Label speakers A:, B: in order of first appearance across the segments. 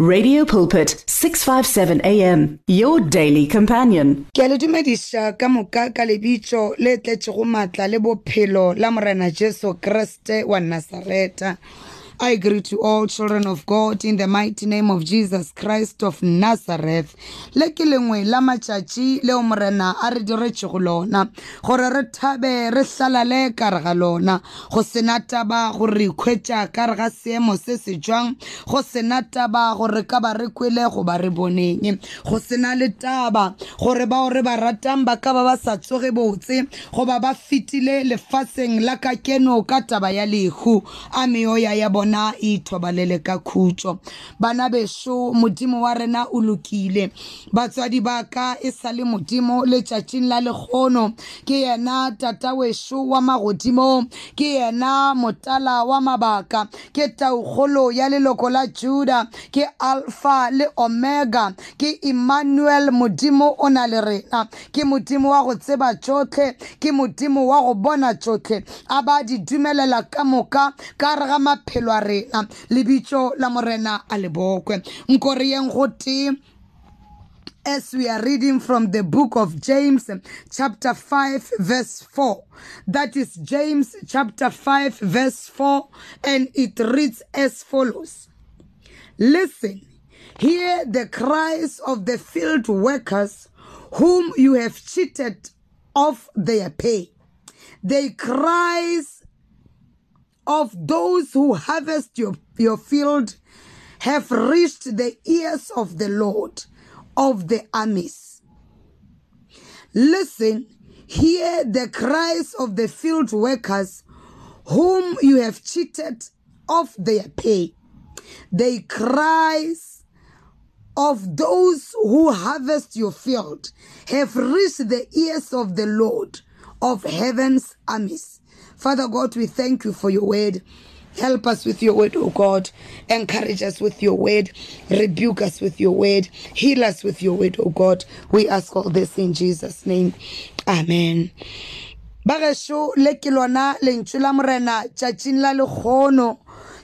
A: Radio Pulpit 657 AM your daily companion.
B: ke le dumediša ka moka ka le tletšego maatla le bophelo la morena jesu kreste wa I greet you all children of God in the mighty name of Jesus Christ of Nazareth. Le ke lengwe la matšatši leo morena a re lona gore re thabe re hlalale ka re ga lona. Go sena taba gore re ikhwetša ka re ga seemo se se jwang go sena taba gore ka ba re kwele re boneng. Go sena le taba gore bao re ba ratang ba ka ba ba sa tsoge botse goba ba fetile lefaseng la ka taba ya lehu. A meoya ya bona e ithobalele ka khutso. Bana beso modimo wa rena o lokile. Batswadi ba ka e sa le modimo letšatšing la lekgono. Ke yena tata weso wa magodimo ke yena motala wa mabaka. Ke taukgolo ya leloko la juda ke alpha le omega ke emmanuel modimo o na le rena. Ke modimo wa go tseba tšotlhe ke modimo wa go bona tšotlhe. A ba di dumelela ka moka ka re ga maphelo a rena lebitso la morena a lebokwe re as we are reading from the book of James, chapter 5, verse 4. That is James, chapter 5, verse 4, and it reads as follows Listen, hear the cries of the field workers whom you have cheated of their pay. They cries of those who harvest your, your field have reached the ears of the Lord of the armies. Listen, hear the cries of the field workers whom you have cheated of their pay. They cries of those who harvest your field have reached the ears of the Lord of heaven's armies. Father God, we thank you for your word. Help us with your word, O God. Encourage us with your word. Rebuke us with your word. Heal us with your word, O God. We ask all this in Jesus' name. Amen. le ke lona lentšu la morena tšatšing la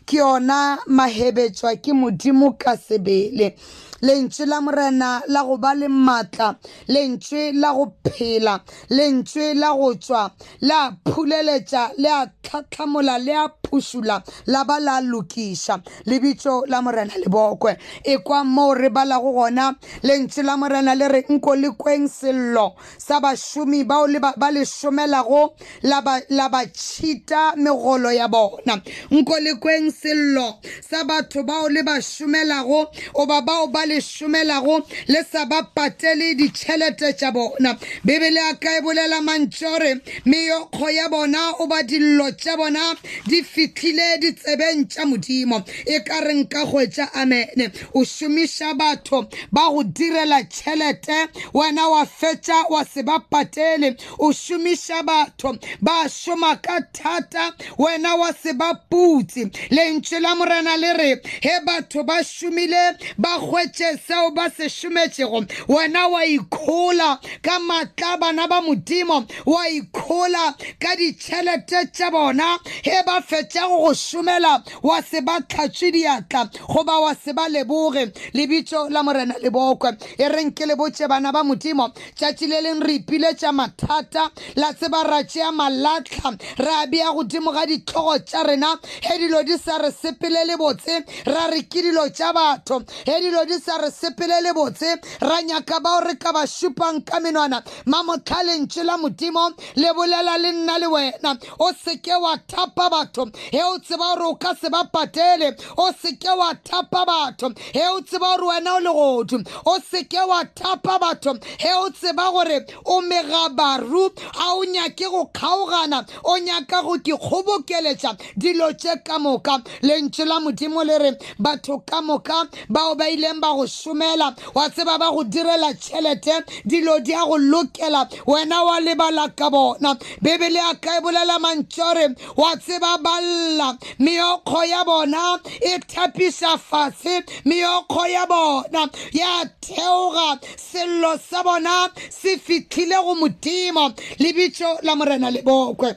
B: ke yona mahebetšwa ke modimo ka sebele lentše la morena la go ba le maatla lentše la go phela lentše la go tšwa la phuleletša le a tlhatlhamola le a phušula la ba la lokiša. Lebitso la morena lebokwe e kwa moo re balago gona lentše la morena le re nko le kweng sello sa bašomi bao le ba ba le šomelago la ba la ba tšhita megolo ya bona. Nko le kweng sello sa batho bao le ba šomelago oba bao ba le šomelago le sa ba patele ditšhelete tša bona. Bebele a ka e bolela mantšore meokgo ya bona o ba dillo tša bona di fitlhile ditsebeng tša modimo. E ka re nka hwetša amene o šomiša batho ba go direla tšhelete wena wa fetša wa se ba patele. O šomiša batho ba šoma ka thata wena wa se ba putse. Lentše la morena le re he batho ba šomile ba hwetše seo ba se šometšego wena wa ikgola ka maatla bana ba modimo wa ikgola ka ditšhelete tša bona. He ba fetša go go šomela wa se ba tlhatšwe diatla goba wa se ba leboge. Lebitso la morena lebokwe e reng ke le botše bana ba modimo tšatši le leng re ipiletša mathata la tseba ra tšea malatlha ra bea godimo ga ditlhogo tša rena. He dilo di sa re sepelele botse ra re ke dilo tša batho. He dilo di sa re sepelele botse ra nyaka bao re ka ba šupang ka menwana. Mamotlhalentše la modimo le bolela le nna le wena. O seke wa thapa batho he o tseba gore o ka se ba patele. O seke wa thapa batho he o tseba gore wena o legodu. O seke wa thapa batho he o tseba gore o megabaru ga o nyake go kgaogana o nyaka go ke kgobokeletša dilo tše ka moka. Lentše la modimo le re batho ka moka bao ba ileng ba go šomela wa tseba ba go direla tšhelete dilo di a go lokela wena wa lebala ka bona. Bebele a ka e bolela mantšore wa tseba balla meokgo ya bona e thapiša fase meokgo ya bona ya theoga sello sa bona se fitlhile go modimo lebitso la morena lebokwe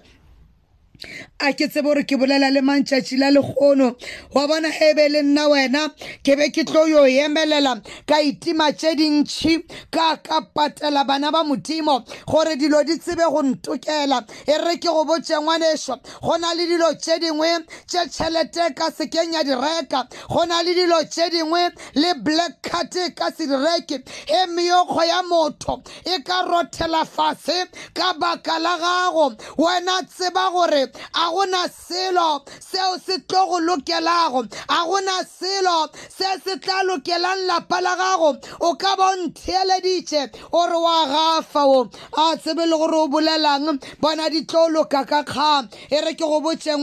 B: a ke tsebe gore ke bolela le mantšhatši la lekgono. Wa bona ge be le nna wena ke be ke tlo yo emelela ka itima tše dintšhi ka ka patela bana ba modimo gore dilo di tsebe go ntokela. E re ke go botse ngwanešwa go na le dilo tše dingwe tše tšhelete ka sekeng ya di reka. Go na le dilo tše dingwe le black card ka se di reke. E meokgo ya motho e ka rothela fase ka baka la gago. Wena tseba gore a gona selo seo se tlo go lokelago. A gona selo se se tla lokelang lapa la gago. O ka ba o ntheeleditše ore wa gafa o. A tsebe le gore o bolelang bona di tlo loka ka kgang. E re ke go botse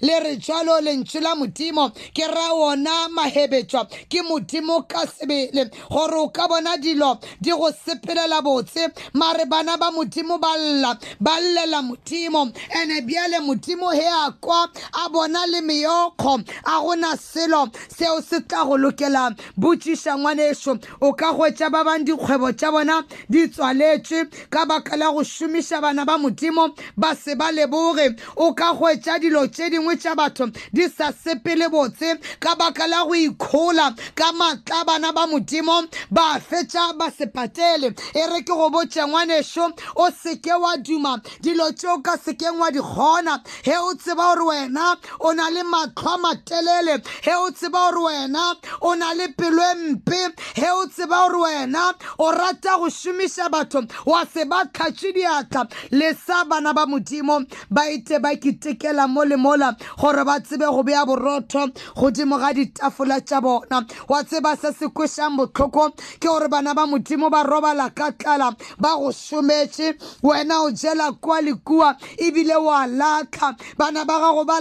B: le re jalo lentšu la modimo. Ke ra ona mahebetswa ke modimo ka sebele. Gore o ka bona dilo di go sepelela botse mare bana ba modimo ba lla ba llela modimo. Ene bjale modimo he a kwa a bona le meokgo a gona selo seo se tla go lokela botšiša ngwanešo o ka hwetša ba bang dikgwebo tša bona di tswaletše ka baka la go šomiša bana ba modimo ba se ba leboge. O ka hwetša dilo tše dingwe tša batho di sa sepele botse ka baka la go ikgola ka matla bana ba modimo. Ba fetša ba se patele. E re ke go botše ngwanešo o seke wa duma dilo tšeo ka sekeng wa di kgona he o tseba gore wena o na le matlho a matelele. He o tseba gore wena o na le pelo e mpe. He o tseba gore wena o rata go šomiša batho. Wa se ba tlhatše diatla. Le sa bana ba modimo ba ite ba ketekela mo le mola gore ba tsebe go beya borotho godimo ga ditafola tša bona. Wa tseba se se kwešang botlhoko ke gore bana ba modimo ba robala ka tlala ba go šometše wena o jela kua le kua ebile wa latlha. Bana ba gago ba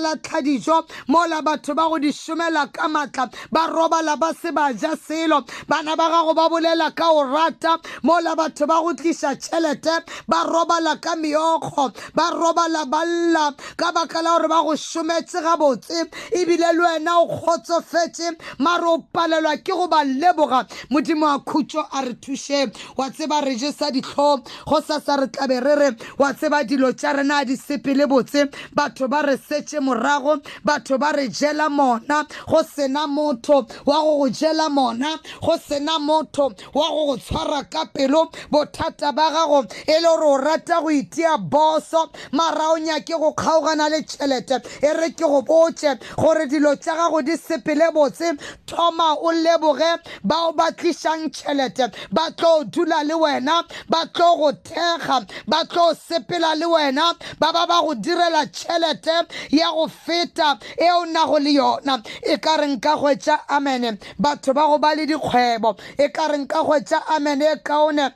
B: mola batho ba go di šomela ka maatla ba robala ba se ba ja selo. Bana ba gago ba mola batho ba go tliša tšhelete ba robala la gore ba go šometse gabotse ebile le wena o kgotsofetse. Mare o palelwa ke go ba leboga. Modimo wa khutso a re thuše. Wa tseba re re re wa tseba dilo tša di botse batho ba re setše morago batho ba re jela mona go sena motho wa go go jela mona go sena motho wa go go tshwara ka pelo bothata ba gago e le gore o rata go itia boso mara o nyake go kgaogana le tšhelete e re ke go botse gore dilo tša gago di sepele botse thoma o leboge bao ba tlišang tšhelete ba tlo dula le wena ba tlo go thekga ba tlo sepela le wena ba ba ba go direla tšhelete ya go feta e o nago le yona. E ka re nka hwetša amene? Batho ba go ba le dikgwebo. E ka re nka hwetša amene e kaone?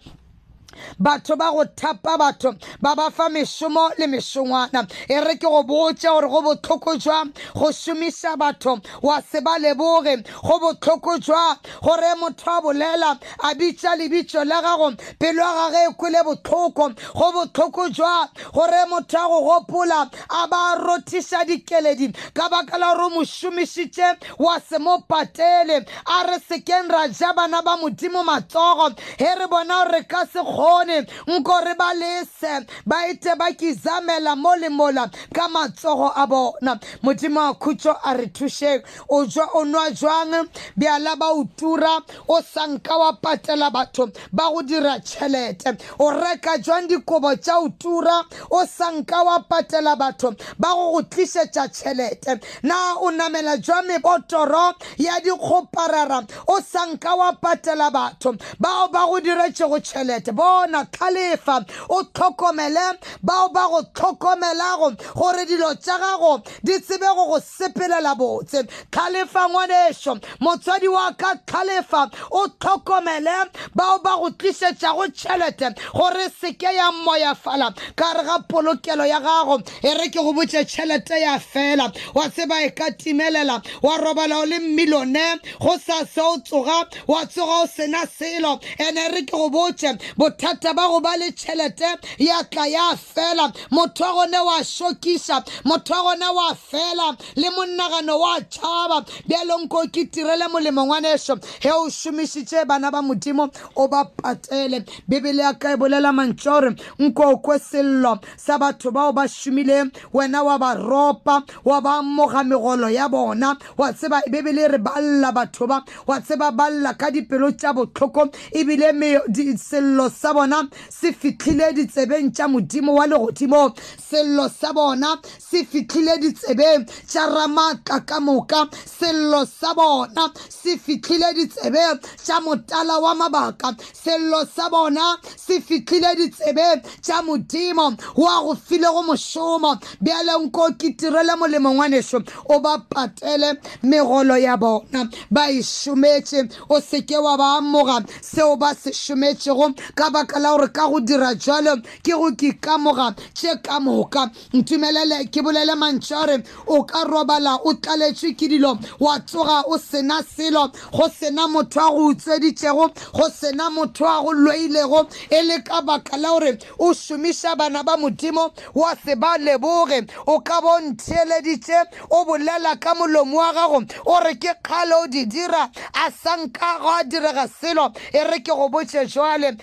B: Batho ba go thapa batho ba ba fa mešomo le mešongwana. E re ke go botša gore go botlhoko jwa go šomiša batho wa se ba leboge. Go botlhoko jwa gore motho a bolela a bitša lebitso la gago pelo ya gage e kwele botlhoko. Go botlhoko jwa gore motho a go gopola a ba rothiša dikeledi ka baka la gore o mo šomišitše wa se mo patele. A re sekeng ra ja bana ba modimo matsogo. He re bona gore re ka se kgone nko re ba lese ba ite ba kizamela mo le mola ka matsogo a bona. Modimo wa khutso a re thušeng o jwa o nwa jwang? Bjala ba o tura o sanka wa patela batho ba go dira tšhelete. O reka jwang dikobo tša o tura o sanka wa patela batho ba go go tlišetša tšhelete? Na o namela jwa mebotoro ya dikgoparara o sanka wa patela batho bao ba go diretšego tšhelete? Bona tlhalefa. O tlhokomele bao ba go tlhokomelago gore dilo tša gago di tsebe go go sepelela botse. Tlhalefa ngwanešo motswadi wa ka tlhalefa. O tlhokomele bao ba go tlišetšago tšhelete gore seke ya moyafala ka re ga polokelo ya gago e re ke go botse tšhelete ya fela. Wa tseba e ka timelela. Wa robala o le mmilone. Go sa se o tsoga wa tsoga o sena selo. Ene re ke go botse bothata ba go ba le tšhelete ya tla ya fela. Motho wa gone wa šokiša motho wa gone wa fela le monagano wa tšhaba. Bjalonko ke tirele molemo ngwanešo ge o šomišitše bana ba modimo o ba patele. Bebele ya ka e bolela mantšo gore nko o kwe sello sa batho bao ba šomileng wena wa ba ropa wa ba moga megolo ya bona. Wa tseba bebele re balla batho ba wa tseba balla ka dipelo tša botlhoko ebile me- di- sello sa bona se fitlhile ditsebeng tša modimo wa legodimo. Sello sa bona se fitlhile ditsebeng tša ramatla ka moka. Sello sa bona se fitlhile ditsebeng tša motala wa mabaka. Sello sa bona se fitlhile ditsebeng tša modimo wa go filego mošomo. Bjale nko ke tirele molemo ngwanešo o ba patele megolo ya bona. Ba e šometše o seke wa ba amoga seo ba se šometšego ka baka la gore ka go dira jalo ke go ke ikamoga tše ka moka ntumelele ke bolele mantšha gore o ka robala o tlaletšwe ke dilo. Wa tsoga o sena selo. Go sena motho a go utsweditšego go sena motho a go loilego. E le ka baka la gore o šomiša bana ba modimo wa se ba leboge. O ka bo ntheeleditše o bolela ka molomo wa gago. O re ke kgale o di dira a sanka go a direga selo. E re ke go botše jwale.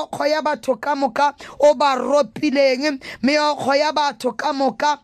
B: Meokgo ya batho ka moka o ba ropileng meokgo ya batho ka moka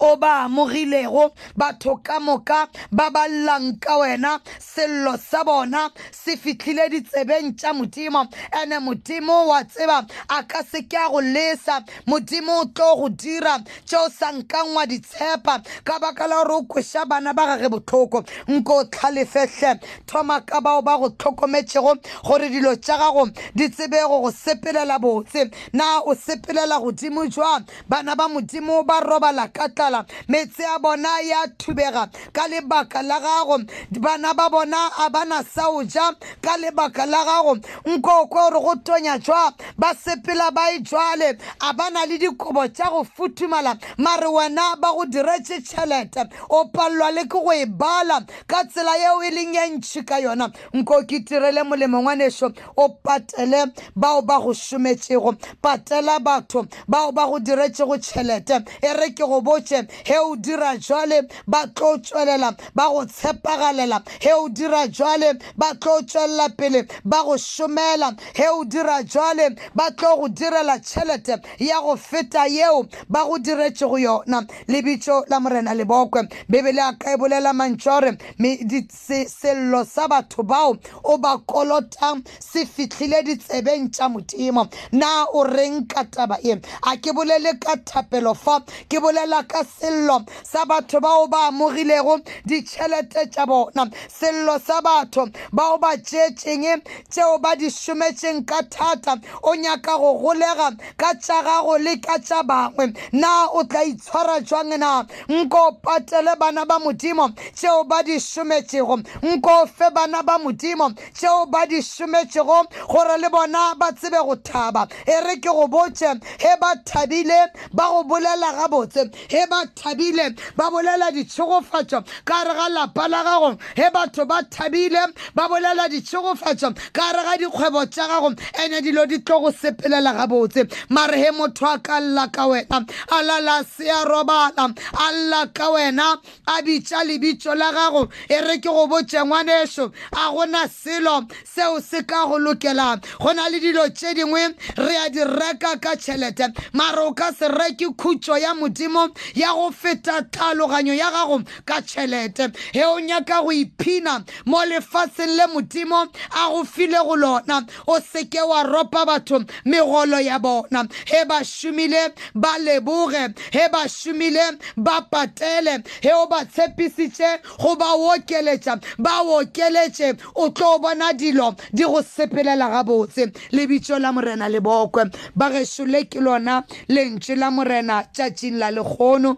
B: o ba amogilego batho ka moka ba ba llang ka wena sello sa bona se fitlhile ditsebeng tša modimo. Ande modimo wa tseba a ka se ke a go lesa. Modimo o tlo go dira tšeo sa nkang wa di tshepa ka baka la gore o kweša bana ba gage botlhoko. Nko o tlhalefehle thoma ka bao ba go tlhokometšego gore dilo tša gago di tsebego go sepelela botse. Na o sepelela godimo jwa bana ba modimo ba robala ka tlala metse a bona ya thubega. Ka lebaka la gago bana ba bona a bana sa o ja. Ka lebaka la gago nko kwe gore go tonya jwa ba sepela ba e jwale. A bana le dikobo tša go futhumala mare wena ba go diretše tšhelete. O palelwa le ke go e bala ka tsela yeo e leng ye ntšhi ka yona. Nko ke tirele molemo ngwanešo o patele bao ba go šometšego patela batho bao ba go diretšego tšhelete. E re ke go botše he o dira jwale ba tlo tswelela ba go tshepagalela he o dira jwale ba tlo tswelela pele ba go šomela. He o dira jwale ba tlo go direla tšhelete ya go feta yeo ba go diretšego yona. Lebitso la morena lebokwe bebele a ka e bolela mantšwa gore me- di- se- sello sa batho bao o ba kolotang se fitlhile ditsebeng tša modimo. Na o reng ka taba e? A ke bolele ka thapelo fa ke bolela ka sello sa batho bao ba amogilego ditšhelete tša bona. Sello sa batho bao ba tšeetšeng tšeo ba di šometšeng ka thata o nyaka go golega ka tša gago le ka tša bangwe. Na o tla itshwara jwang na? Nko patele bana ba modimo tšeo ba di šometšego? Nko fe bana ba modimo tšeo ba di šometšego gore le bona ba tsebe go thaba? E re ke go botše he ba thabile ba go bolela gabotse. He ba thabile ba bolela ditšhogofatšo ka re ga lapa la gago. He batho ba thabile ba bolela ditšhogofatšo ka re ga dikgwebo tša gago. Ene dilo di tlo go sepelela gabotse. Mare he motho a ka lla ka wena a lala se a robala a lla ka wena a bitša lebitso la gago. E re ke go botše ngwanešo a gona selo seo se ka go lokelang go na le dilo tše dingwe re a di reka ka tšhelete mare o ka se reke khutšo ya modimo ya go feta tlhaloganyo ya gago ka tšhelete. He o nyaka go iphina mo lefatsheng le modimo a go file go lona o seke wa ropa batho megolo ya bona. He ba šomile ba leboge. He ba šomile ba patele. He o ba tshepisitše go ba okeletša ba okeletše o tlo bona dilo di go sepelela gabotse. Lebitso la morena lebokwe. Ba gešo le ke lona lentši la morena tšatšing la ONU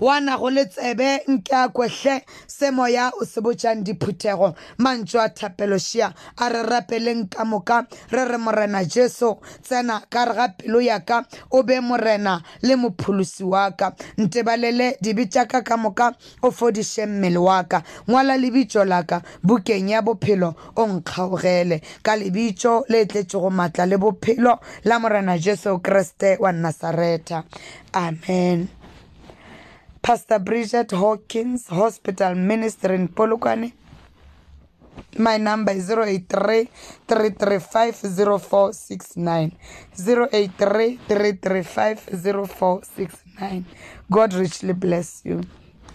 B: wana go le tsebe nke a kwehle se moya o se botjang diphuthego. Mantso a thapelošia a re rapeleng ka moka re re morena jesu. Tsena ka re ga pelo ya ka o be morena le mopholosi wa ka. Ntebalele dibe tša ka ka moka o fodiše mmele wa ka. Ngwala lebitso la ka bukeng ya bophelo o nkgaogele. Ka lebitso le tletsego maatla le bophelo la morena jesu kriste wa nasareta amen pastor bridget hawkins hospital ministry in polokwane. My number is 083 335 0469 083 335 0469 god richly bless you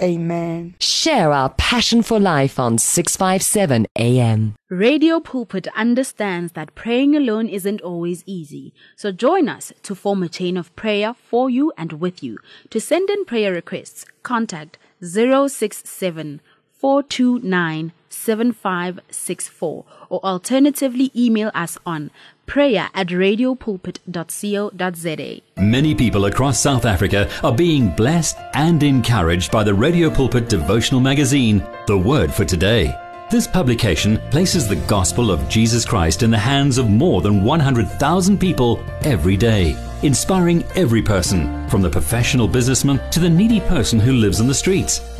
B: amen
C: Share our passion for life on 657 AM.
D: Radio Pulpit understands that praying alone isn't always easy. So join us to form a chain of prayer for you and with you. To send in prayer requests, contact 067 429 7564 or alternatively email us on prayer at radiopulpit.co.za.
E: Many people across South Africa are being blessed and encouraged by the Radio Pulpit devotional magazine, The Word for Today. This publication places the gospel of Jesus Christ in the hands of more than 100,000 people every day, inspiring every person, from the professional businessman to the needy person who lives on the streets.